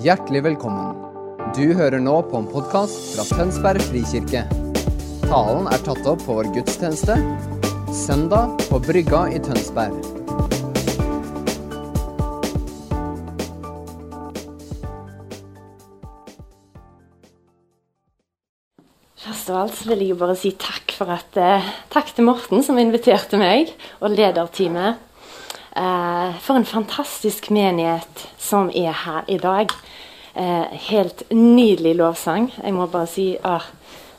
Hjertelig velkommen. Du hører nå på en podkast fra Tønsberg frikirke. Talen er tatt opp på vår gudstjeneste søndag på Brygga i Tønsberg. Først av alt vil jeg bare si takk at eh, Takk til Morten som inviterte meg, og lederteamet. Eh, for en fantastisk menighet som er her i dag. Eh, helt nydelig lovsang. Jeg må bare si ah,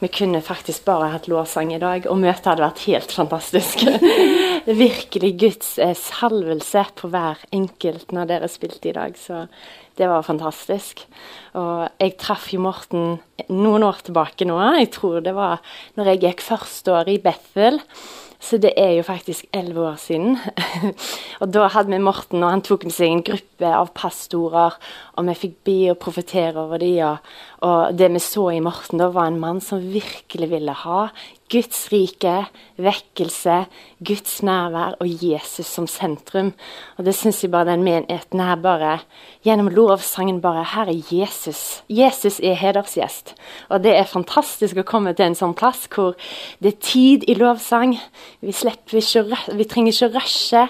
vi kunne faktisk bare hatt lovsang i dag, og møtet hadde vært helt fantastisk. Virkelig Guds eh, salvelse på hver enkelt når dere spilte i dag. Så det var fantastisk. Og jeg traff jo Morten noen år tilbake nå. Jeg tror det var når jeg gikk første år i Bethel. Så det er jo faktisk elleve år siden. og da hadde vi Morten, og han tok med seg en gruppe av pastorer, og vi fikk be og profetere over dem. Og, og det vi så i Morten, da var en mann som virkelig ville ha Guds rike, vekkelse, Guds nærvær og Jesus som sentrum. Og det syns jeg bare den menigheten her bare Gjennom lovsangen bare Her er Jesus. Jesus er hedersgjest. Og det er fantastisk å komme til en sånn plass hvor det er tid i lovsang. Vi, slipper ikke, vi trenger ikke å rushe.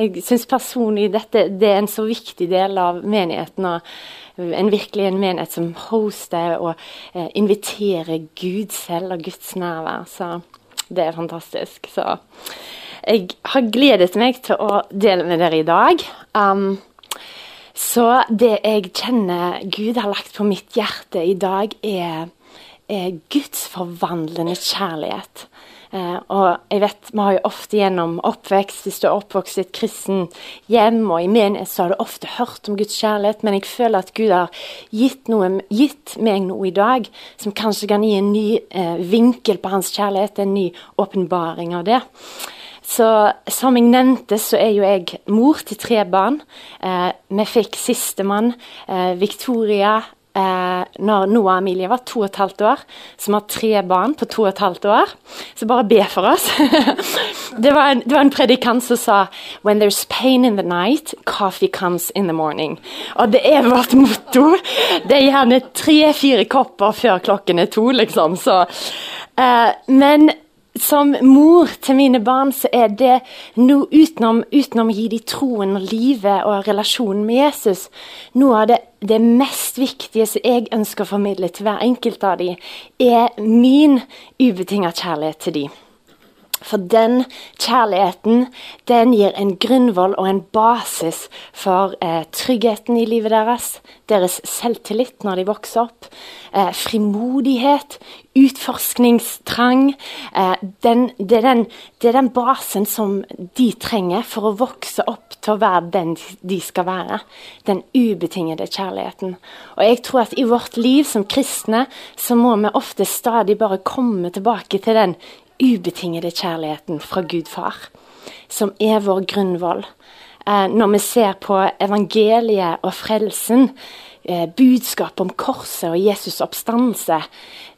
Jeg syns personlig dette det er en så viktig del av menigheten. og en virkelig en menighet som hoster og eh, inviterer Gud selv og Guds nærvær. Så det er fantastisk. Så jeg har gledet meg til å dele med dere i dag. Um, så det jeg kjenner Gud har lagt på mitt hjerte i dag, er, er Guds forvandlende kjærlighet. Eh, og jeg vet, Vi har jo ofte gjennom oppvekst, hvis du er oppvokst i et kristen hjem og i menighet, så har du ofte hørt om Guds kjærlighet, men jeg føler at Gud har gitt, noe, gitt meg noe i dag som kanskje kan gi en ny eh, vinkel på hans kjærlighet, en ny åpenbaring av det. Så Som jeg nevnte, så er jo jeg mor til tre barn. Eh, vi fikk sistemann, eh, Victoria, eh, når Noah og Emilie var to og et halvt år, som har tre barn på to og et halvt år. Så bare be for oss. det, var en, det, var en, predikant som sa When there's pain in the night, coffee comes in the morning. Og det er vårt motto. Det er gjerne tre-fire kopper før klokken er to, liksom. Så, eh, men som mor til mine barn, så er det noe utenom, utenom å gi dem troen og livet og relasjonen med Jesus, noe av det, det mest viktige som jeg ønsker å formidle til hver enkelt av dem, er min ubetinga kjærlighet til dem. For den kjærligheten den gir en grunnvoll og en basis for eh, tryggheten i livet deres, deres selvtillit når de vokser opp, eh, frimodighet, utforskningstrang. Eh, den, det, er den, det, er den, basen som de trenger for å vokse opp til å være den de skal være. Den ubetingede kjærligheten. Og jeg tror at i vårt liv som kristne så må vi ofte stadig bare komme tilbake til den ubetingede kjærligheten fra Gud far, som er vår grunnvoll. Eh, når vi ser på evangeliet og frelsen, eh, budskapet om korset og Jesus' oppstandelse,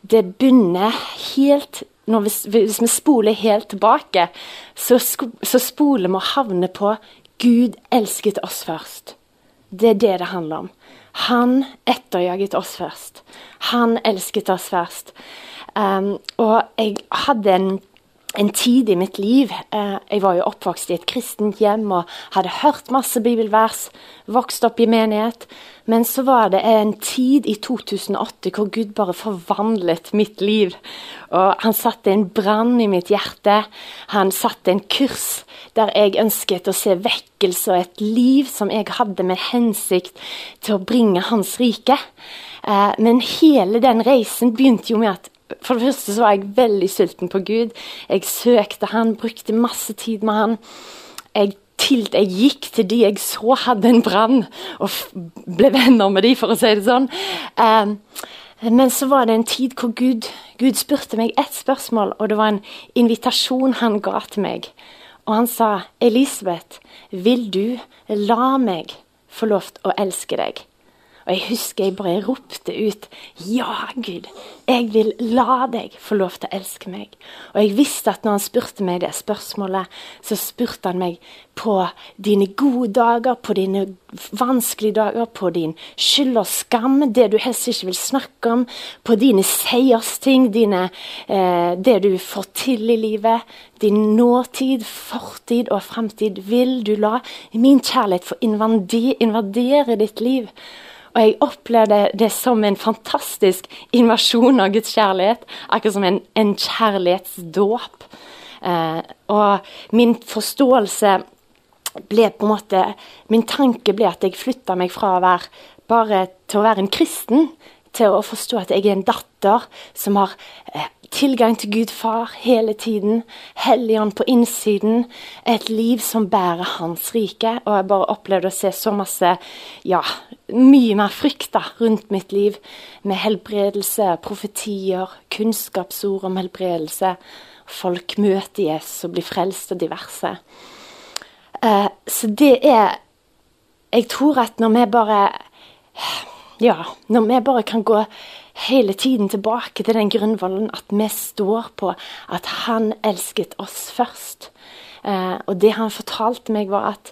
det begynner helt vi, Hvis vi spoler helt tilbake, så, så spoler vi å havne på Gud elsket oss først. Det er det det handler om. Han etterjaget oss først. Han elsket oss først. Um, og jeg hadde en, en tid i mitt liv uh, Jeg var jo oppvokst i et kristent hjem og hadde hørt masse bibelvers, vokst opp i menighet. Men så var det en tid i 2008 hvor Gud bare forvandlet mitt liv. Og Han satte en brann i mitt hjerte. Han satte en kurs der jeg ønsket å se vekkelse og et liv som jeg hadde med hensikt til å bringe Hans rike. Uh, men hele den reisen begynte jo med at for det første så var jeg veldig sulten på Gud. Jeg søkte han, brukte masse tid med han. Jeg, til, jeg gikk til de jeg så hadde en brann, og ble venner med de, for å si det sånn. Um, men så var det en tid hvor Gud, Gud spurte meg ett spørsmål, og det var en invitasjon han ga til meg. Og han sa, 'Elisabeth, vil du la meg få lov til å elske deg?' Og jeg husker jeg bare ropte ut Ja, Gud, jeg vil la deg få lov til å elske meg. Og jeg visste at når han spurte meg det spørsmålet, så spurte han meg på dine gode dager, på dine vanskelige dager, på din skyld og skam, det du helst ikke vil snakke om, på dine seiersting, dine, eh, det du får til i livet, din nåtid, fortid og framtid. Vil du la min kjærlighet få invadere ditt liv? Og jeg opplevde det som en fantastisk invasjon av Guds kjærlighet. Akkurat som en, en kjærlighetsdåp. Eh, og min forståelse ble på en måte Min tanke ble at jeg flytta meg fra å være bare til å være en kristen, til å forstå at jeg er en datter som har eh, tilgang til Gud far hele tiden. Helligånd på innsiden. Et liv som bærer hans rike. Og jeg bare opplevde å se så masse Ja, mye mer frykt da, rundt mitt liv. Med helbredelse, profetier, kunnskapsord om helbredelse. Folk møter Jesus og blir frelst og diverse. Eh, så det er Jeg tror at når vi bare Ja, når vi bare kan gå hele tiden tilbake til den grunnvollen at vi står på at han elsket oss først. Eh, og det han fortalte meg, var at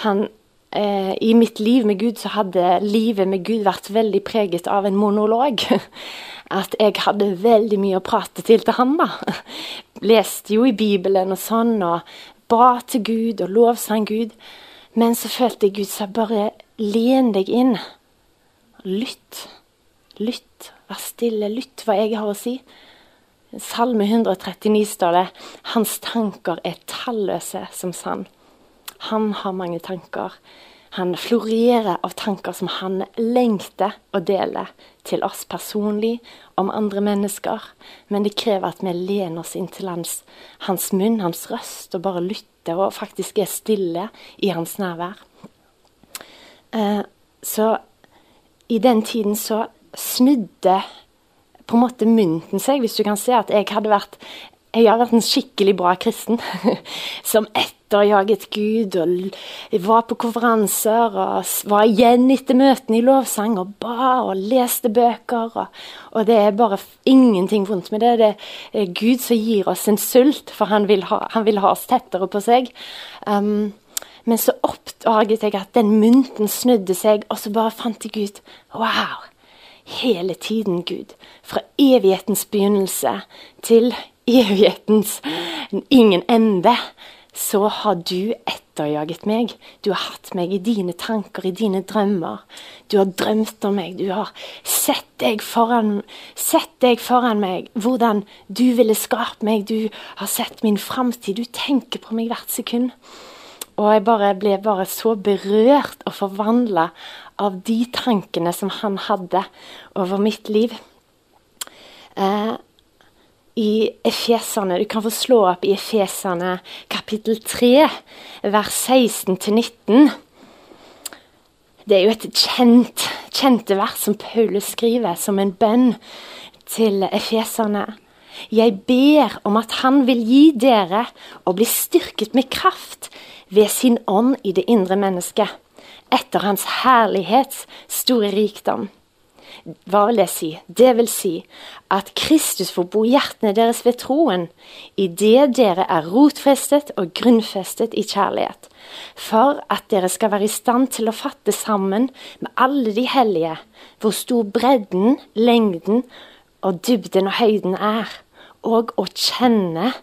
han eh, I mitt liv med Gud så hadde livet med Gud vært veldig preget av en monolog. At jeg hadde veldig mye å prate til til han, da. Leste jo i Bibelen og sånn, og ba til Gud og lovsang Gud. Men så følte jeg Gud sa bare len deg inn. Lytt. Lytt. Vær stille, lytt hva jeg har å si. Salme 139 står det Hans tanker er talløse som sand. Han har mange tanker. Han florerer av tanker som han lengter å dele til oss personlig, om andre mennesker. Men det krever at vi lener oss inn til hans, hans munn, hans røst, og bare lytter og faktisk er stille i hans nærvær. Eh, så i den tiden så snudde på en måte mynten seg, hvis du kan se at jeg hadde vært jeg har vært en skikkelig bra kristen som etterjaget Gud og var på konferanser og var igjen etter møtene i lovsang og ba og leste bøker. Og, og det er bare ingenting vondt med det. Det er Gud som gir oss en sult, for han vil ha, han vil ha oss tettere på seg. Um, men så oppdaget jeg at den mynten snudde seg, og så bare fant jeg ut Wow! hele tiden, Gud. Fra evighetens begynnelse til evighetens ingen ende. Så har du etterjaget meg. Du har hatt meg i dine tanker, i dine drømmer. Du har drømt om meg. Du har sett deg foran, sett deg foran meg. Hvordan du ville skape meg. Du har sett min framtid. Du tenker på meg hvert sekund. Og jeg bare ble bare så berørt og forvandla av de tankene som han hadde over mitt liv. Eh, I Efeserne Du kan få slå opp i Efeserne kapittel 3, vers 16-19. Det er jo et kjent, kjente vers som Paulus skriver som en bønn til efeserne. Jeg ber om at Han vil gi dere å bli styrket med kraft ved sin ånd i det indre mennesket etter Hans herlighets store rikdom. Hva vil det si? Det vil si at Kristus får bo hjertene deres ved troen, idet dere er rotfestet og grunnfestet i kjærlighet, for at dere skal være i stand til å fatte sammen med alle de hellige hvor stor bredden, lengden og dybden og høyden er, og å kjenne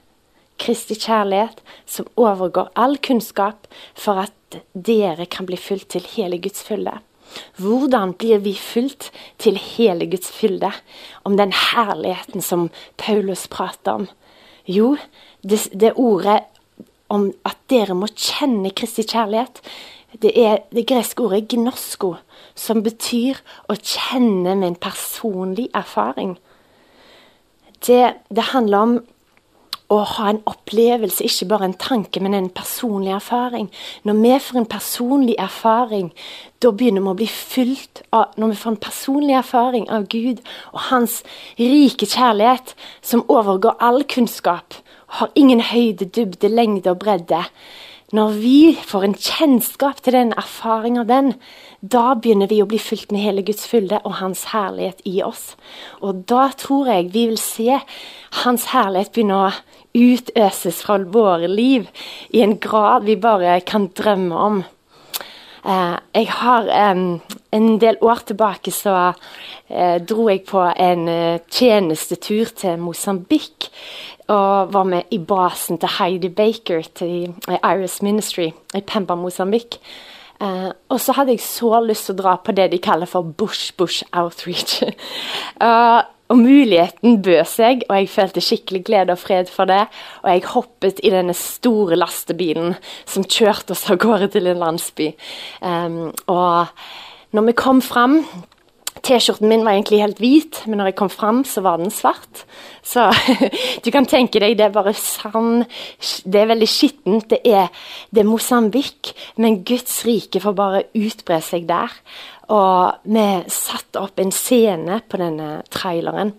Kristi kjærlighet som overgår all kunnskap, for at dere kan bli fulgt til hele Guds fylde. Hvordan blir vi fulgt til hele Guds fylde? Om den herligheten som Paulus prater om. Jo, det, det ordet om at dere må kjenne Kristi kjærlighet, det er det greske ordet 'gnosko', som betyr å kjenne med en personlig erfaring. Det, det handler om å ha en opplevelse, ikke bare en tanke, men en personlig erfaring. Når vi får en personlig erfaring, da begynner vi å bli fylt av Når vi får en personlig erfaring av Gud og Hans rike kjærlighet, som overgår all kunnskap, har ingen høyde, dybde, lengde og bredde. når vi får en kjennskap til den erfaring av den, da begynner vi å bli fylt med hele Guds fylde og Hans herlighet i oss. Og da tror jeg vi vil se Hans herlighet begynne å utøses fra våre liv i en grad vi bare kan drømme om. Eh, jeg har eh, En del år tilbake så eh, dro jeg på en uh, tjenestetur til Mosambik. Og var med i basen til Heidi Baker til Iris Ministry i Pemba, Mosambik. Uh, og så hadde jeg så lyst til å dra på det de kaller for Bush Bush Outreach. uh, og muligheten bød seg, og jeg følte skikkelig glede og fred for det. Og jeg hoppet i denne store lastebilen som kjørte oss av gårde til en landsby. Um, og når vi kom fram T-skjorten min var egentlig helt hvit, men når jeg kom fram, så var den svart. Så du kan tenke deg, det er bare sand Det er veldig skittent. Det er, er Mosambik, men Guds rike får bare utbre seg der. Og vi satte opp en scene på denne traileren.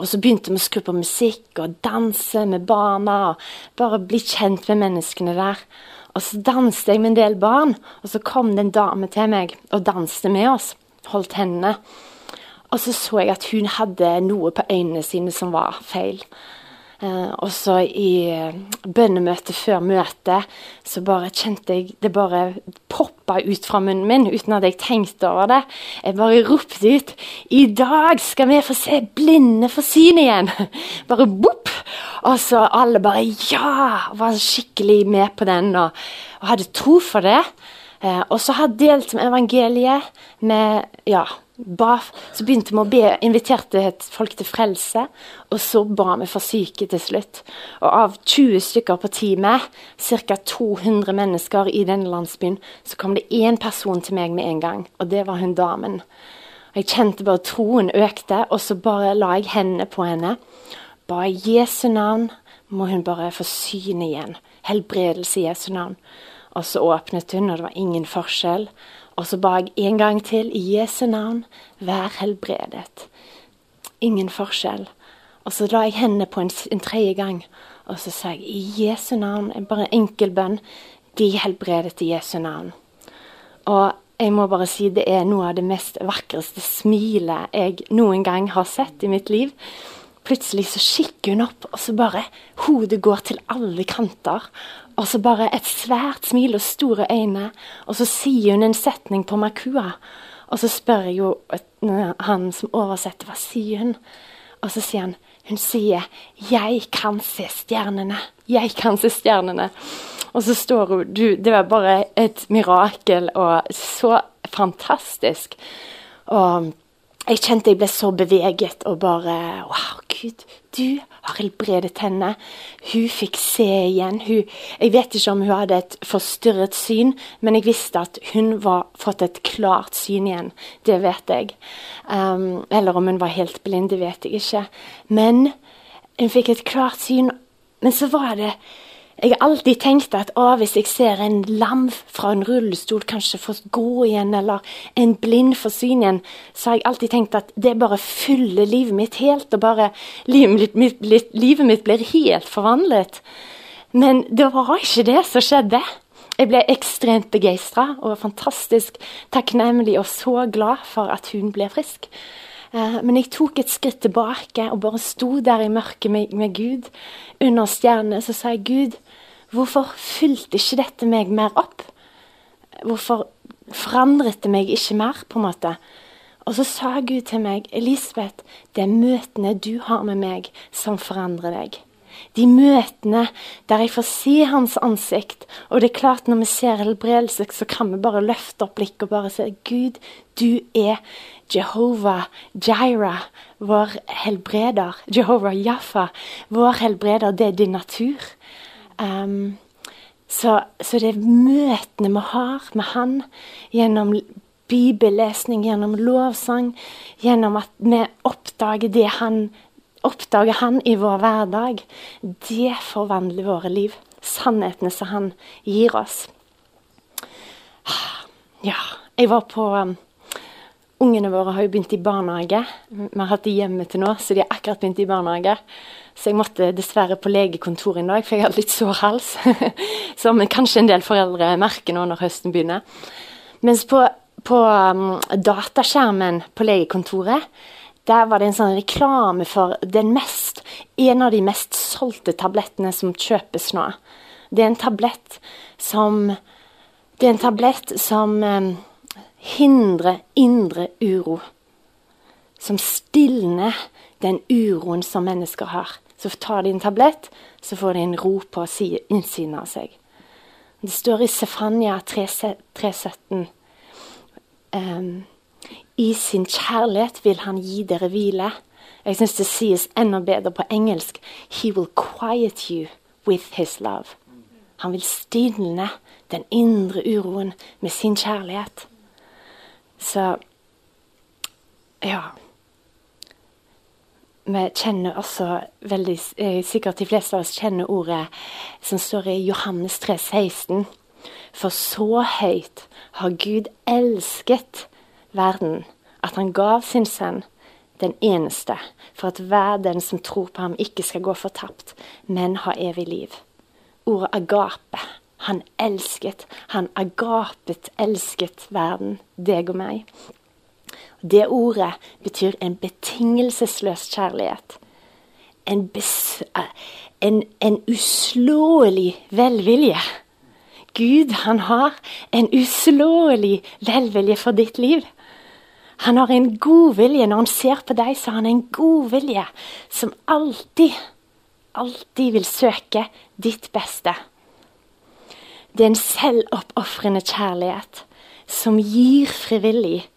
Og så begynte vi å skru på musikk og danse med barna. og Bare bli kjent med menneskene der. Og så danset jeg med en del barn, og så kom det en dame til meg og danste med oss holdt hendene. Og så så jeg at hun hadde noe på øynene sine som var feil. Uh, og så i uh, bønnemøtet før møtet så bare kjente jeg det bare poppa ut fra munnen min uten at jeg tenkte over det. Jeg bare ropte ut 'I dag skal vi få se blinde for syn igjen!' bare bopp! Og så alle bare 'ja!' Var skikkelig med på den og, og hadde tro for det. Uh, og så hadde delt med evangeliet med ja, ba, så begynte vi å be, inviterte folk til frelse, og så ba vi for syke til slutt. Og av 20 stykker på teamet, ca. 200 mennesker i denne landsbyen, så kom det én person til meg med en gang, og det var hun damen. Jeg kjente bare troen økte, og så bare la jeg hendene på henne. Ba i Jesu navn må hun bare få syn igjen. Helbredelse i Jesu navn. Og så åpnet hun, og det var ingen forskjell. Og så ba jeg en gang til i Jesu navn, vær helbredet. Ingen forskjell. Og så la jeg hendene på en, en tredje gang, og så sa jeg i Jesu navn, bare en enkel bønn, de helbredet i Jesu navn. Og jeg må bare si det er noe av det mest vakreste smilet jeg noen gang har sett i mitt liv. Plutselig så kikker hun opp, og så bare Hodet går til alle kanter. Og så bare et svært smil og store øyne. Og så sier hun en setning på makua. Og så spør jeg jo han som oversetter, hva sier hun? Og så sier han hun sier 'Jeg kan se stjernene'. Jeg kan se stjernene. Og så står hun du, Det var bare et mirakel og så fantastisk. Og jeg kjente jeg ble så beveget og bare Wow, Gud, du har helbredet henne. Hun fikk se igjen. Hun, jeg vet ikke om hun hadde et forstyrret syn, men jeg visste at hun var fått et klart syn igjen. Det vet jeg. Um, eller om hun var helt blind, det vet jeg ikke. Men hun fikk et klart syn. Men så var det jeg har alltid tenkt at å, hvis jeg ser en lam fra en rullestol kanskje få gå igjen, eller en blind få syn igjen, så har jeg alltid tenkt at det bare fyller livet mitt helt, og bare livet mitt, livet mitt blir helt forvandlet. Men det var ikke det som skjedde. Jeg ble ekstremt begeistra og fantastisk takknemlig og så glad for at hun ble frisk. Uh, men jeg tok et skritt tilbake og bare sto der i mørket med, med Gud under stjernene. Så sa jeg, Gud, Hvorfor fylte ikke dette meg mer opp? Hvorfor forandret det meg ikke mer, på en måte? Og så sa Gud til meg, Elisabeth, det er møtene du har med meg, som forandrer deg. De møtene der jeg får se hans ansikt. Og det er klart, når vi ser helbredelse, så kan vi bare løfte opp blikket og bare si Gud, du er Jehovah Jaira, vår helbreder. Jehovah Jaffa, vår helbreder. Det er din natur. Um, så, så, det møtene vi har med Han gjennom bibellesning, gjennom lovsang, gjennom at vi oppdager det Han oppdager Han i vår hverdag, det forvandler våre liv. Sannhetene som Han gir oss. Ja, jeg var på ungene våre har jo begynt i barnehage. Vi har hatt de hjemme til nå, så de har akkurat begynt i barnehage. Så jeg måtte dessverre på legekontoret en dag, for jeg hadde litt sår hals. Som kanskje en del foreldre merker nå når høsten begynner. Mens på, på um, dataskjermen på legekontoret der var det en sånn reklame for mest, en av de mest solgte tablettene som kjøpes nå. Det er en tablett som Det er en tablett som um, hindrer indre uro. Som stilner den uroen som mennesker har. Så tar de en tablett, så får de en ro på innsiden av seg. Det står i Sefania 317 um, i sin kjærlighet vil han gi dere hvile. Jeg syns det sies enda bedre på engelsk. He will quiet you with his love. Han vil stilne den indre uroen med sin kjærlighet. Så ja. Vi kjenner også veldig eh, Sikkert de fleste av oss kjenner ordet som står i Johannes 3, 16. For så høyt har Gud elsket verden, at han gav sin sønn, den eneste, for at hver den som tror på ham, ikke skal gå fortapt, men ha evig liv. Ordet agape. Han elsket. Han agapet elsket verden, deg og meg. Det ordet betyr en betingelsesløs kjærlighet. En, en, en uslåelig velvilje. Gud, han har en uslåelig velvilje for ditt liv. Han har en godvilje. Når han ser på deg, så har han en godvilje som alltid, alltid vil søke ditt beste. Det er en selvoppofrende kjærlighet som gir frivillig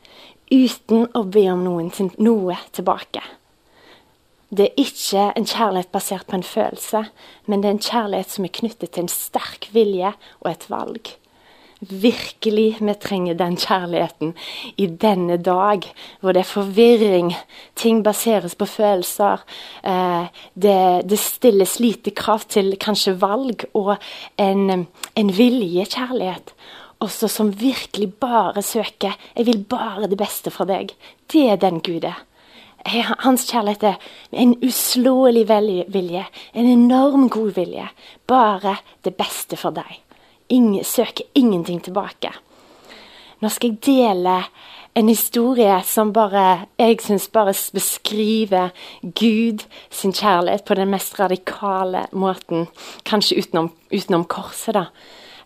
uten å be om noen, noe tilbake. Det er ikke en kjærlighet basert på en følelse, men det er en kjærlighet som er knyttet til en sterk vilje og et valg. Virkelig, vi trenger den kjærligheten i denne dag, hvor det er forvirring. Ting baseres på følelser. Eh, det, det, stilles lite krav til kanskje valg og en, en vilje-kjærlighet. Også som virkelig bare søker 'Jeg vil bare det beste for deg'. Det er den Gud er. Hans kjærlighet er en uslåelig vilje, en enorm god vilje. Bare det beste for deg ingen, søker ingenting tilbake. Nå skal jeg dele en historie som bare, jeg syns bare beskriver Gud sin kjærlighet på den mest radikale måten. Kanskje utenom, utenom korset, da.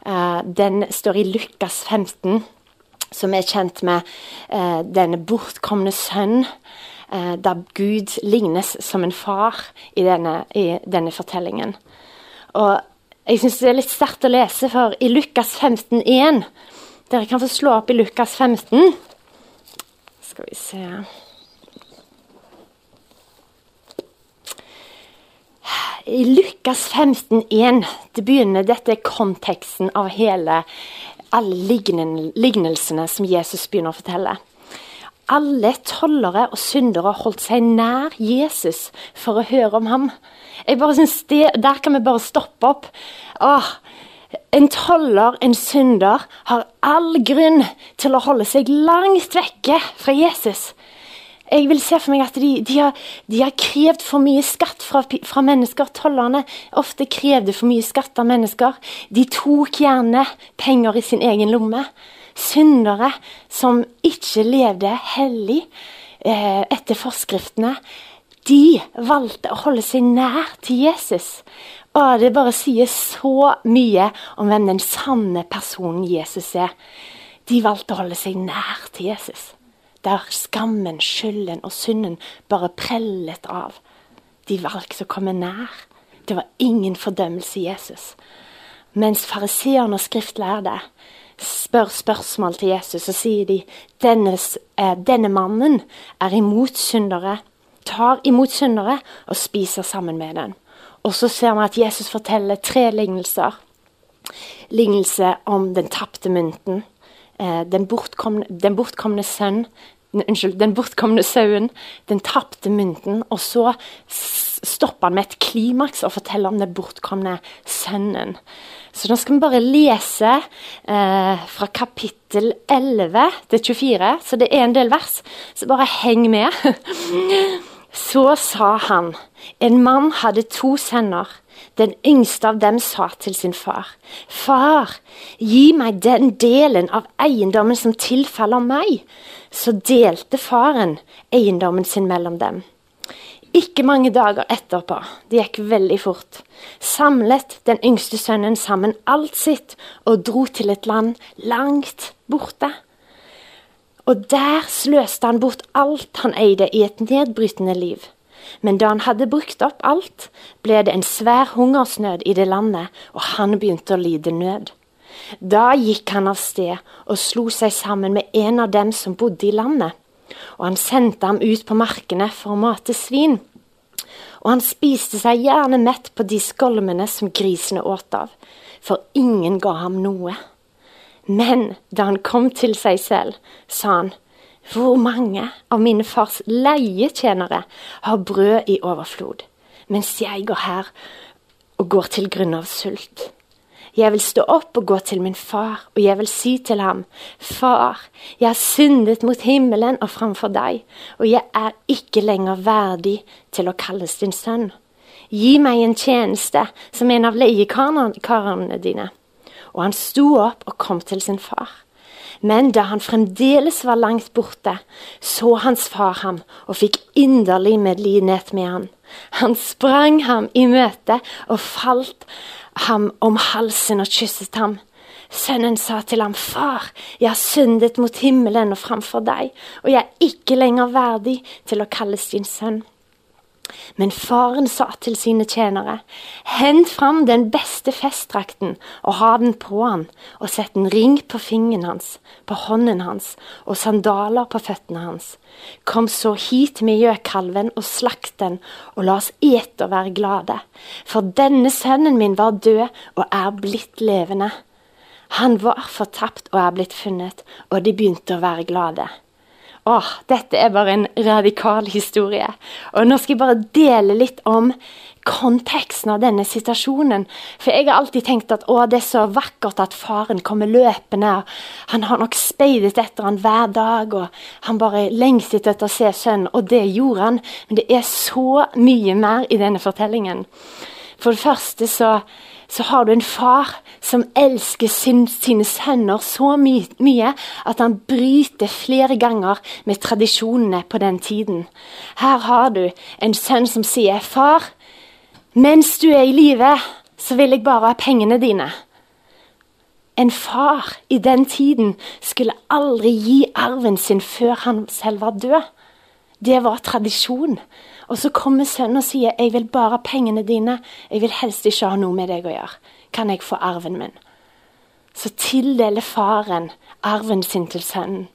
Uh, den står i Lukas 15, som er kjent med uh, denne bortkomne sønn. Der da Gud lignes som en far i denne, i denne fortellingen. Og jeg syns det er litt sterkt å lese, for i Lukas 15,1 Dere kan få slå opp i Lukas 15. Skal vi se I Lukas 15,1 det begynner, Dette er konteksten av hele alle lignelsene som Jesus begynner å fortelle. Alle tollere og syndere holdt seg nær Jesus for å høre om ham. Jeg bare synes det, Der kan vi bare stoppe opp. Åh, en toller, en synder, har all grunn til å holde seg langt vekke fra Jesus. Jeg vil se for meg at de, de, har, de har, krevd for mye skatt fra, fra, mennesker. Tollerne ofte krevde for mye skatt av mennesker. De tok gjerne penger i sin egen lomme syndere som ikke levde hellig eh, etter forskriftene, de valgte å holde seg nær til Jesus. Og det bare sier så mye om hvem den sanne personen Jesus er. De valgte å holde seg nær til Jesus. Der skammen, skylden og synden bare prellet av. De valgte å komme nær. Det var ingen fordømmelse i Jesus. Mens fariseerne og skriftlærde spør spørsmål til Jesus, så sier de denne, eh, denne mannen er imot syndere, tar imot syndere og spiser sammen med den. Og så ser vi at Jesus forteller tre lignelser. Lignelse om den tapte mynten, eh, den, bortkomne, den bortkomne sønn, Unnskyld, den bortkomne sauen, den tapte mynten, og så stopper han med et klimaks og forteller om den bortkomne sønnen. Så nå skal vi bare lese eh, fra kapittel 11 til 24, så det er en del vers. Så bare heng med. Så sa han, en mann hadde to sønner. Den yngste av dem sa til sin far, Far, gi meg den delen av eiendommen som tilfaller meg. Så delte faren eiendommen sin mellom dem. Ikke mange dager etterpå, det gikk veldig fort, samlet den yngste sønnen sammen alt sitt og dro til et land langt borte. Og der sløste han bort alt han eide i et nedbrytende liv. Men da han hadde brukt opp alt, ble det en svær hungersnød i det landet, og han begynte å lide nød. Da gikk han av sted og slo seg sammen med en av dem som bodde i landet og han sendte ham ut på markene for å mate svin. Og han spiste seg gjerne mett på de skolmene som grisene åt av, for ingen ga ham noe. Men da han kom til seg selv, sa han, hvor mange av mine fars leietjenere har brød i overflod, mens jeg går her og går til grunn av sult? Jeg vil stå opp og gå til min far, og jeg vil si til ham, Far, jeg har syndet mot himmelen og framfor deg, og jeg er ikke lenger verdig til å kalles din sønn. Gi meg en tjeneste som en av leiekarene dine. Og han sto opp og kom til sin far. Men da han fremdeles var langt borte, så hans far ham og fikk inderlig medlidenhet med han. Han sprang ham i møte og falt ham om halsen og kysset ham. Sønnen sa til ham, Far, jeg har syndet mot himmelen og framfor deg, og jeg er ikke lenger verdig til å kalles din sønn. Men faren sa til sine tjenere, hent fram den beste festdrakten og ha den på han, og sett en ring på fingeren hans, på hånden hans, og sandaler på føttene hans. Kom så hit med gjøkalven og slakt den, og la oss ete og være glade. For denne sønnen min var død og er blitt levende. Han var fortapt og er blitt funnet, og de begynte å være glade. Åh, dette er bare en radikal historie. Og nå skal jeg bare dele litt om konteksten av denne situasjonen. For jeg har alltid tenkt at å, det er så vakkert at faren kommer løpende. Han har nok speidet etter han hver dag, og han bare lengstet etter å se sønnen. Og det gjorde han. Men det er så mye mer i denne fortellingen. For det første så så har du en far som elsker sin, sine sønner så my mye at han bryter flere ganger med tradisjonene på den tiden. Her har du en sønn som sier, 'Far, mens du er i live, så vil jeg bare ha pengene dine.' En far i den tiden skulle aldri gi arven sin før han selv var død. Det var tradisjon. Og så kommer sønnen og sier 'Jeg vil bare ha pengene dine. Jeg vil helst ikke ha noe med deg å gjøre. Kan jeg få arven min?' Så tildeler faren arven sin til sønnen.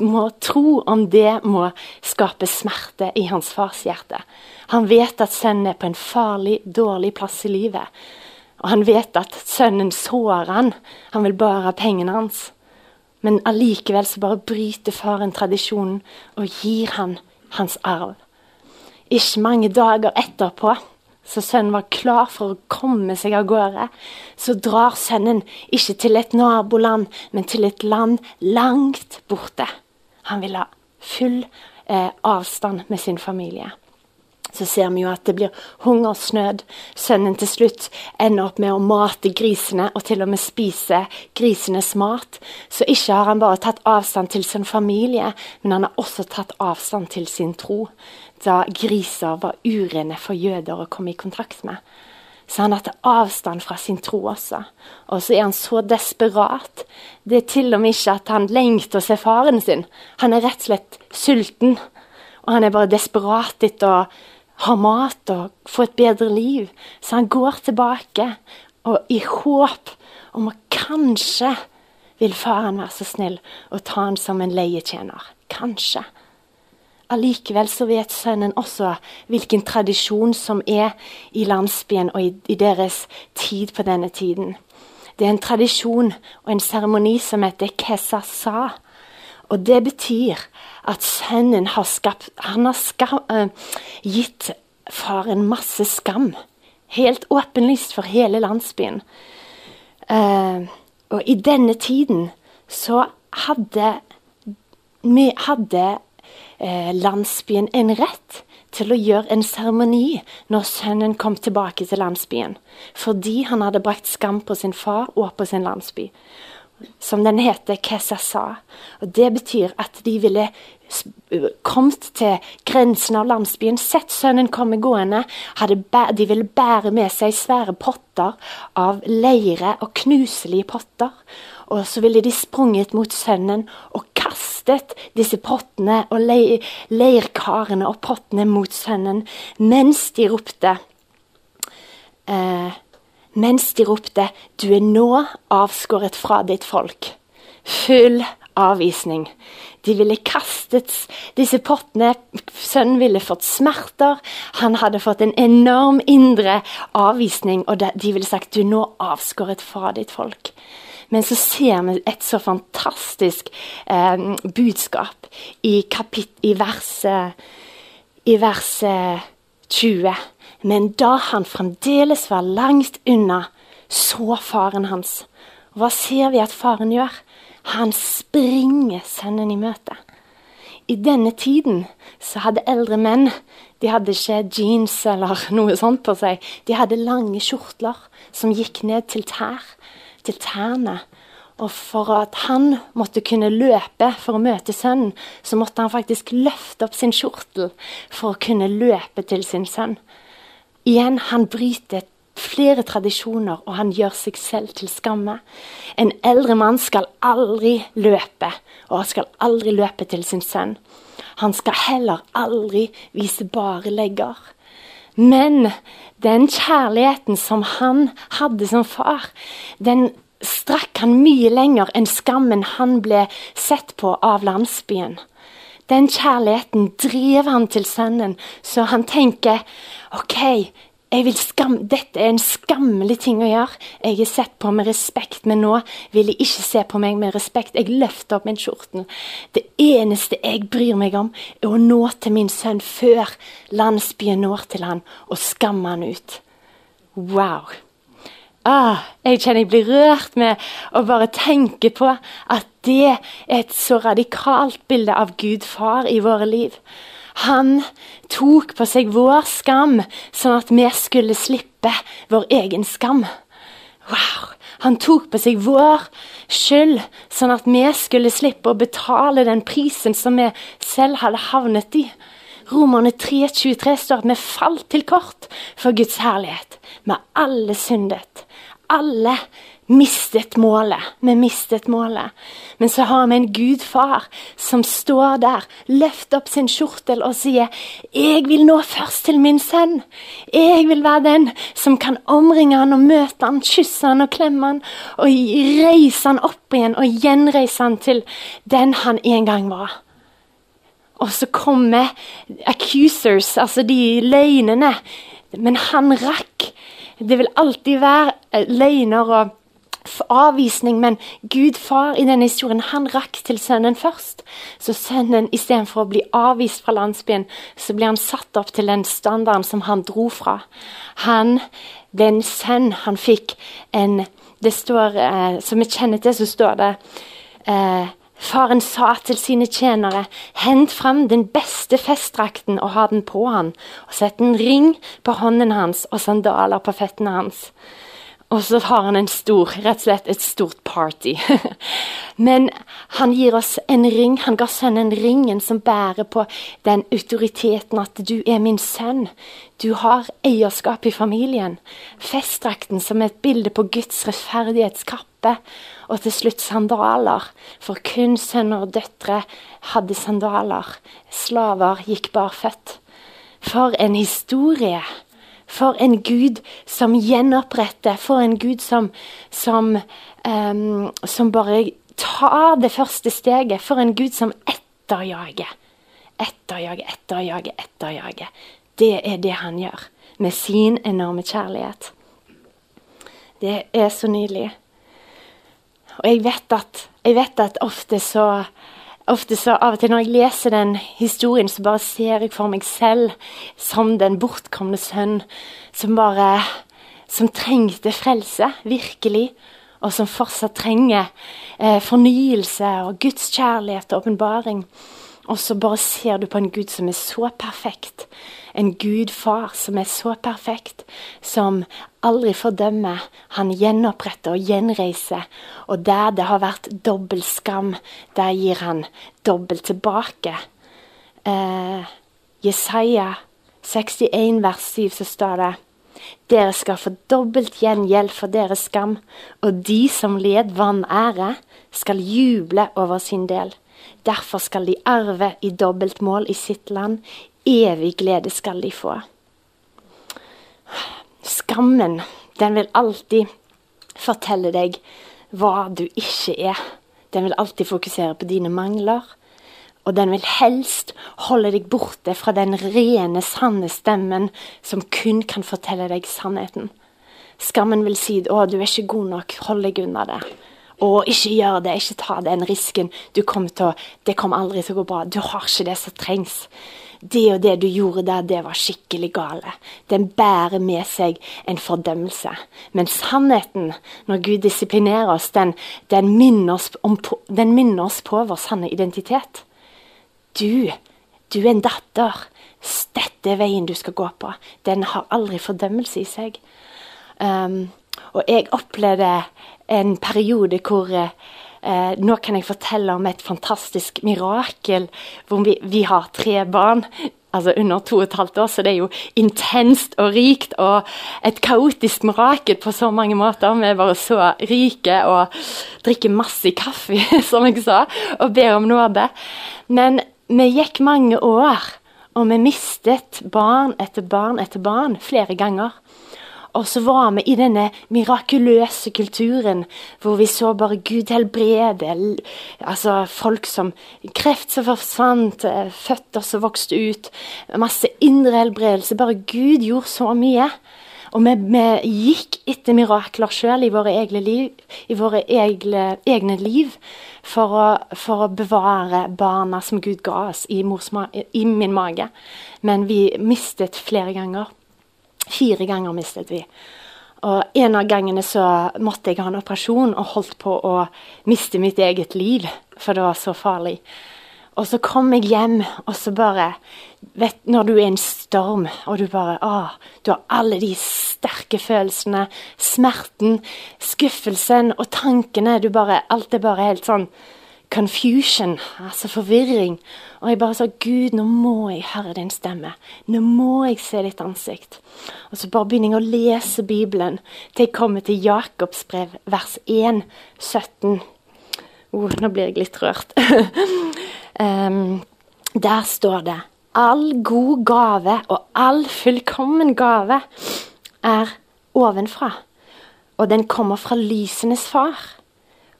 Må tro om det må skape smerte i hans fars hjerte. Han vet at sønnen er på en farlig, dårlig plass i livet. Og han vet at sønnen sårer han. Han vil bare ha pengene hans. Men allikevel så bare bryter faren tradisjonen og gir han hans arv. Ikke mange dager etterpå, så sønnen var klar for å komme seg av gårde, så drar sønnen ikke til et naboland, men til et land langt borte. Han vil ha full eh, avstand med sin familie. Så ser vi jo at det blir hungersnød. Sønnen til slutt ender opp med å mate grisene, og til og med spise grisenes mat. Så ikke har han bare tatt avstand til sin familie, men han har også tatt avstand til sin tro da griser var urene for jøder å komme i kontakt med. Så han har tatt avstand fra sin tro også. Og så er han så desperat. Det er til og med ikke at han lengter å se faren sin. Han er rett og slett sulten. Og han er bare desperat etter å ha mat og få et bedre liv. Så han går tilbake og i håp om at kanskje vil faren være så snill å ta han som en leietjener. Kanskje. Allikevel så vet sønnen også hvilken tradisjon som er i landsbyen og i, i, deres tid på denne tiden. Det er en tradisjon og en seremoni som heter kesasa. Og det betyr at sønnen har, skapt, han har skam, uh, gitt faren masse skam. Helt åpenlyst for hele landsbyen. Uh, og i denne tiden så hadde, hadde uh, landsbyen en rett til å gjøre en seremoni når sønnen kom tilbake til landsbyen. Fordi han hadde brakt skam på sin far og på sin landsby. Som den heter Kesasa. Og Det betyr at de ville kommet til grensen av landsbyen, sett sønnen komme gående. de ville bære med seg svære potter av leire og knuselige potter. Og så ville de sprunget mot sønnen og kastet disse pottene og leirkarene og pottene mot sønnen mens de ropte eh, Mens de ropte 'Du er nå avskåret fra ditt folk'. Full avvisning. De ville kastet disse pottene. Sønnen ville fått smerter. Han hadde fått en enorm indre avvisning, og de ville sagt 'Du er nå avskåret fra ditt folk'. Men så ser vi et så fantastisk eh, budskap i, kapit i verset i verset 20. Men da han fremdeles var langt unna, så faren hans. Hva ser vi at faren gjør? Han springer sønnen i møte. I denne tiden så hadde eldre menn de hadde ikke jeans eller noe sånt på seg. De hadde lange kjortler som gikk ned til tær til tærne. Og for at han måtte kunne løpe for å møte sønnen, så måtte han faktisk løfte opp sin kjortel for å kunne løpe til sin sønn. Igjen, han bryter flere tradisjoner, og han gjør seg selv til skamme. En eldre mann skal aldri løpe, og skal aldri løpe til sin sønn. Han skal heller aldri vise bare legger. Men den kjærligheten som han hadde som far, den strakk han mye lenger enn skammen han ble sett på av landsbyen. Den kjærligheten drev han til sønnen, så han tenker OK, skam, dette er en skammelig ting å gjøre. Jeg er sett på med respekt, men nå vil jeg ikke se på meg med respekt. Jeg løfter opp min kjortel. Det eneste jeg bryr meg om, er å nå til min sønn før landsbyen når til han, og skamme han ut. Wow. Ah, jeg kjenner jeg blir rørt med å bare tenke på at det er et så radikalt bilde av Gud far i våre liv. Han tok på seg vår skam, sånn at vi skulle slippe vår egen skam. Wow! Han tok på seg vår skyld, sånn at vi skulle slippe å betale den prisen som vi selv hadde havnet i. Romerne 3,23 står at vi falt til kort for Guds herlighet. Vi har alle syndet. Alle mistet målet. Vi mistet målet. Men så har vi en gudfar som står der, løfter opp sin kjortel og sier 'Jeg vil nå først til min sønn'. Jeg vil være den som kan omringe han og møte han, kysse han og klemme han, og reise han opp igjen og gjenreise han til den han en gang var. Og så kommer accusers, altså de løgnene. Men han rakk. Det vil alltid være løgner og avvisning, men Gud far i denne historien han rakk til sønnen først. Så sønnen istedenfor å bli avvist fra landsbyen, så blir han satt opp til den standarden som han dro fra. Han ble en sønn. Han fikk en det står, eh, Som vi kjenner til, så står det eh, Faren sa til sine tjenere, hent fram den beste festdrakten og ha den på han, og sett en ring på hånden hans og sandaler på føttene hans. Og så har han en stor, rett og slett et stort party. Men han gir oss en ring. Han ga sønnen ringen som bærer på den autoriteten at du er min sønn. Du har eierskap i familien. Festdrakten som er et bilde på Guds rettferdighetskappe. Og til slutt sandaler. For kun sønner og døtre hadde sandaler. Slaver gikk barføtt. For en historie! For en Gud som gjenoppretter. For en Gud som, som, um, som bare tar det første steget. For en Gud som etterjager. Etterjager, etterjager, etterjager. Det er det han gjør med sin enorme kjærlighet. Det er så nydelig. Og jeg vet at, jeg vet at ofte så ofte så Av og til når jeg leser den historien, så bare ser jeg for meg selv som den bortkomne sønn som bare Som trengte frelse, virkelig. Og som fortsatt trenger eh, fornyelse og Guds kjærlighet og åpenbaring. Og så bare ser du på en Gud som er så perfekt. En Gud far som er så perfekt, som aldri fordømmer. Han gjenoppretter og gjenreiser. Og der det har vært dobbel skam, der gir han dobbelt tilbake. Eh, Jesaja 61 vers 7 så står det dere skal få dobbelt gjengjeld for deres skam, og de som led vann ære, skal juble over sin del. Derfor skal de arve i dobbelt mål i sitt land. Evig glede skal de få. Skammen, den vil alltid fortelle deg hva du ikke er. Den vil alltid fokusere på dine mangler. Og den vil helst holde deg borte fra den rene, sanne stemmen som kun kan fortelle deg sannheten. Skammen vil si 'Å, du er ikke god nok. Hold deg unna det'. Og ikke gjør det, ikke ta den risken. Du kommer til å, det kommer aldri til å gå bra. Du har ikke det som trengs. Det og det du gjorde der, det var skikkelig gale. Den bærer med seg en fordømmelse. Men sannheten, når Gud disiplinerer oss, den, den, minner, oss om, den minner oss på vår sanne identitet. Du, du er en datter. Dette er veien du skal gå på. Den har aldri fordømmelse i seg. Um, og jeg opplevde en periode hvor eh, Nå kan jeg fortelle om et fantastisk mirakel hvor vi, vi har tre barn. Altså under to og et halvt år, så det er jo intenst og rikt og et kaotisk mirakel på så mange måter. Vi er bare så rike og drikker masse kaffe, som jeg sa, og ber om nåde. Men vi gikk mange år, og vi mistet barn etter barn etter barn flere ganger. Og så var vi i denne mirakuløse kulturen hvor vi så bare Gud helbrede. Altså folk som Kreft som forsvant, eh, føtter som vokste ut. Masse indre helbredelse. Bare Gud gjorde så mye. Og vi, vi gikk etter mirakler sjøl i våre egne liv, i våre egne, egne liv for å, for å, bevare barna som Gud ga oss i, i min mage. Men vi mistet flere ganger. Fire ganger mistet vi. Og En av gangene så måtte jeg ha en operasjon og holdt på å miste mitt eget liv, for det var så farlig. Og så kom jeg hjem, og så bare vet, Når du er i en storm, og du bare ah, Du har alle de sterke følelsene. Smerten, skuffelsen og tankene. Du bare, alt er bare helt sånn confusion, altså forvirring. Og jeg bare sa Gud, nå må jeg høre din stemme. Nå må jeg se ditt ansikt. Og så bare begynner jeg å lese Bibelen til jeg kommer til Jakobs brev, vers 1, 17. Oh, nå blir jeg litt rørt. um, der står det All god gave og all fullkommen gave er ovenfra, og den kommer fra lysenes far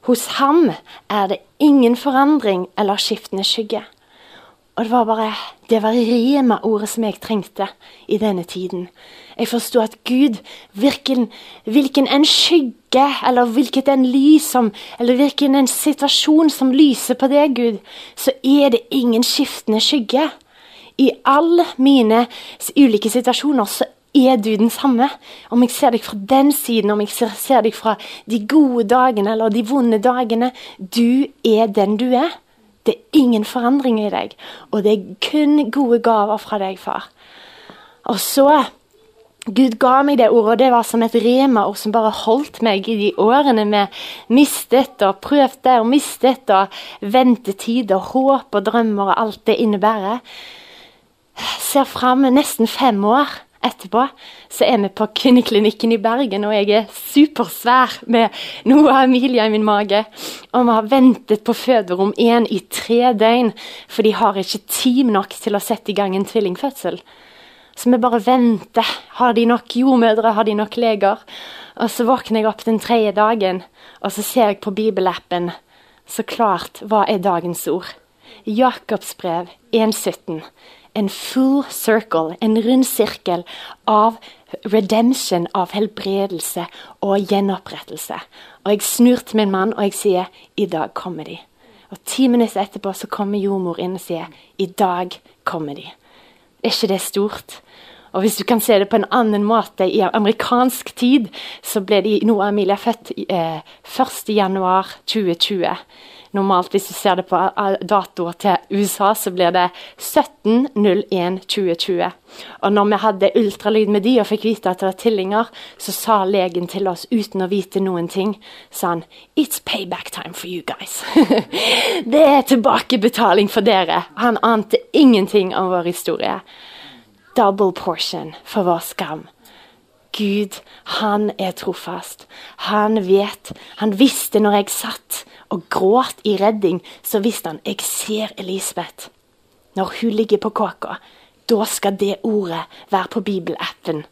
hos ham er det ingen forandring eller skiftende skygge. Og det var bare Det var Rema-ordet som jeg trengte i denne tiden. Jeg forsto at Gud, hvilken, hvilken, en skygge eller hvilket en lys som, eller hvilken en situasjon som lyser på det, Gud, så er det ingen skiftende skygge. I alle mine ulike situasjoner så er du den samme? Om jeg ser deg fra den siden, om jeg ser, ser deg fra de gode dagene eller de vonde dagene. Du er den du er. Det er ingen forandring i deg. Og det er kun gode gaver fra deg, far. Og så Gud ga meg det ordet, og det var som et rema-ord som bare holdt meg i de årene vi mistet og prøvde og mistet og ventetid og håp og drømmer og alt det innebærer. Ser fram nesten fem år Etterpå så er vi på kvinneklinikken i Bergen, og jeg er supersvær med noe av Emilia i min mage. Og vi har ventet på føderom én i tre døgn, for de har ikke team nok til å sette i gang en tvillingfødsel. Så vi bare venter. Har de nok jordmødre? Har de nok leger? Og så våkner jeg opp den tredje dagen, og så ser jeg på bibelappen. Så klart, hva er dagens ord? Jakobs brev 1,17 en full circle, en rund sirkel av redemption, av helbredelse og gjenopprettelse. Og jeg snur til min mann og jeg sier i dag kommer de. Og ti minutter etterpå så kommer jordmor inn og sier i dag kommer de. Er ikke det stort? Og hvis du kan se det på en annen måte, i amerikansk tid så ble de, Noah av Emilia født eh, 1.1.2020. Normalt, hvis du ser det på datoer til USA, så blir det 17.01.2020. Og når vi hadde ultralyd med de og fikk vite at det var tvillinger, så sa legen til oss uten å vite noen ting, sa han It's payback time for you guys. det er tilbakebetaling for dere. Han ante ingenting om vår historie. Double portion for vår skam. Gud, han er trofast. Han vet. Han visste når jeg satt og gråt i redding, så visste han jeg ser Elisabeth. Når hun ligger på kåka, da skal det ordet være på bibelappen.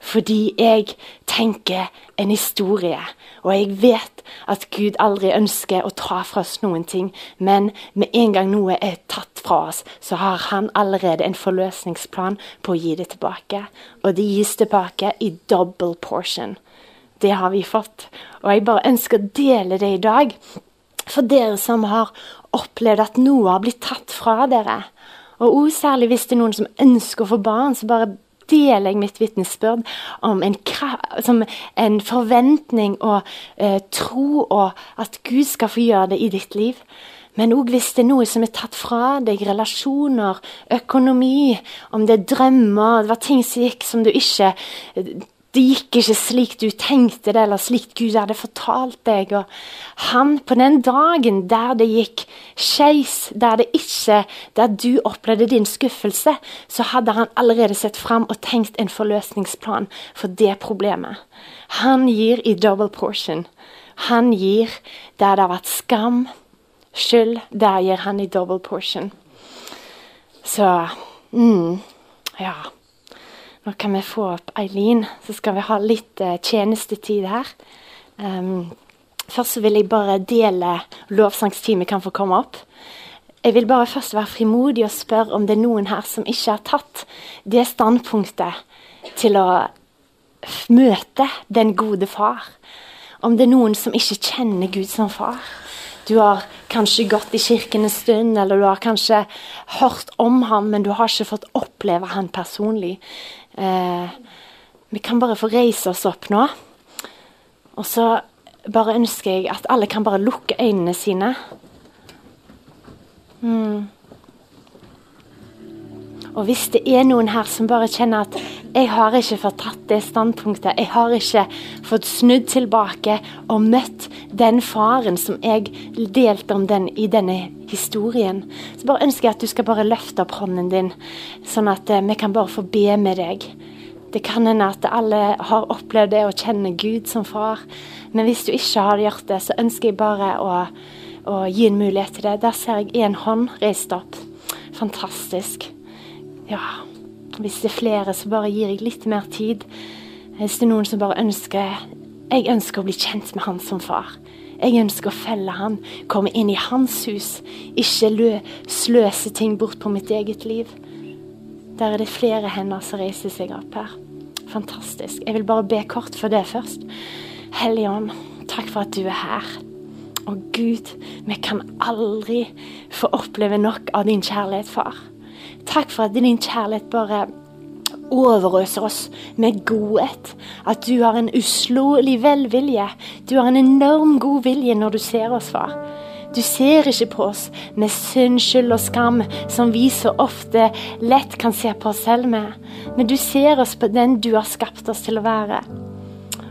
Fordi jeg tenker en historie, og jeg vet at Gud aldri ønsker å ta fra oss noen ting. Men med en gang noe er tatt fra oss, så har han allerede en forløsningsplan på å gi det tilbake. Og det gis tilbake i double portion. Det har vi fått. Og jeg bare ønsker å dele det i dag. For dere som har opplevd at noe har blitt tatt fra dere. Og særlig hvis det er noen som ønsker å få barn, så bare deler jeg mitt vitnesbyrd om en, en forventning og eh, tro og at Gud skal få gjøre det i ditt liv. Men òg hvis det er noe som er tatt fra deg, relasjoner, økonomi, om det er drømmer, det var ting som gikk som du ikke det gikk ikke slik du tenkte det, eller slik Gud hadde fortalt deg. Og han, på den dagen der det gikk skeis, der det ikke Der du opplevde din skuffelse, så hadde han allerede sett fram og tenkt en forløsningsplan for det problemet. Han gir i double portion. Han gir der det har vært skam, skyld. Der gir han i double portion. Så mm, Ja. Nå kan vi få opp Eileen, så skal vi ha litt eh, tjenestetid her. Um, først vil jeg bare dele lovsangsteamet kan få komme opp. Jeg vil bare først være frimodig og spørre om det er noen her som ikke har tatt det standpunktet til å møte den gode far. Om det er noen som ikke kjenner Gud som far. Du har kanskje gått i kirken en stund, eller du har kanskje hørt om ham, men du har ikke fått oppleve ham personlig. Eh, vi kan bare få reise oss opp nå. Og så bare ønsker jeg at alle kan bare lukke øynene sine. Mm. Og hvis det er noen her som bare kjenner at jeg har ikke fått tatt det standpunktet, jeg har ikke fått snudd tilbake og møtt den faren som jeg delte om den i denne historien, så bare ønsker jeg at du skal bare løfte opp hånden din, sånn at eh, vi kan bare få be med deg. Det kan hende at alle har opplevd det å kjenne Gud som far, men hvis du ikke har gjort det, så ønsker jeg bare å, å gi en mulighet til det. Der ser jeg én hånd reist opp. Fantastisk. Ja, hvis det er flere, så bare gir jeg litt mer tid. Hvis det er noen som bare ønsker Jeg ønsker å bli kjent med han som far. Jeg ønsker å felle han, komme inn i hans hus. Ikke lø, sløse ting bort på mitt eget liv. Der er det flere hender som reiser seg opp her. Fantastisk. Jeg vil bare be kort for det først. Hellige Ånd, takk for at du er her. Og Gud, vi kan aldri få oppleve nok av din kjærlighet, far. Takk for at din kjærlighet bare overøser oss med godhet. At du har en uslåelig velvilje. Du har en enorm god vilje når du ser oss, far. Du ser ikke på oss med synd, skyld og skam, som vi så ofte lett kan se på oss selv med. Men du ser oss på den du har skapt oss til å være.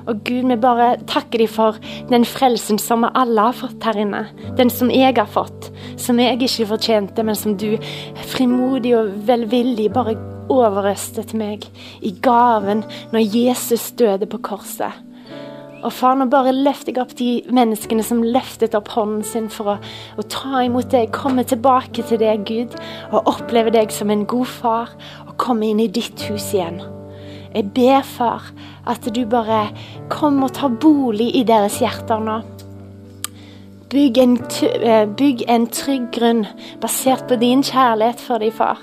Og Gud, vi bare takker deg for den frelsen som vi alle har fått her inne. Den som jeg har fått, som jeg ikke fortjente, men som du frimodig og velvillig bare overøste meg i gaven når Jesus døde på korset. Og far, nå bare løfter jeg opp de menneskene som løftet opp hånden sin for å, å ta imot deg, komme tilbake til deg, Gud, og oppleve deg som en god far, og komme inn i ditt hus igjen. Jeg ber, far, at du bare kommer og tar bolig i deres hjerter nå. Bygg en, eh, bygg en trygg grunn basert på din kjærlighet for dem, far.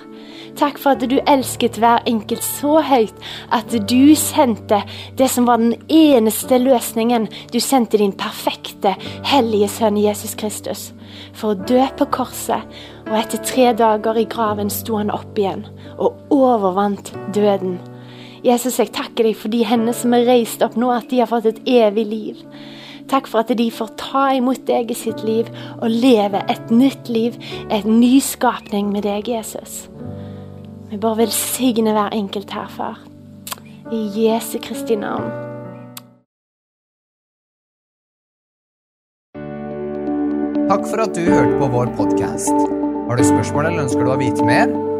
Takk for at du elsket hver enkelt så høyt at du sendte det som var den eneste løsningen. Du sendte din perfekte, hellige sønn Jesus Kristus for å dø på korset. Og etter tre dager i graven sto han opp igjen og overvant døden. Jesus, jeg takker deg for de henne som er reist opp nå, at de har fått et evig liv. Takk for at de får ta imot deg i sitt liv og leve et nytt liv, et nyskapning med deg, Jesus. Vi bare velsigner hver enkelt her, far. I Jesu Kristi navn. Takk for at du hørte på vår podkast. Har du spørsmål eller ønsker du å vite mer?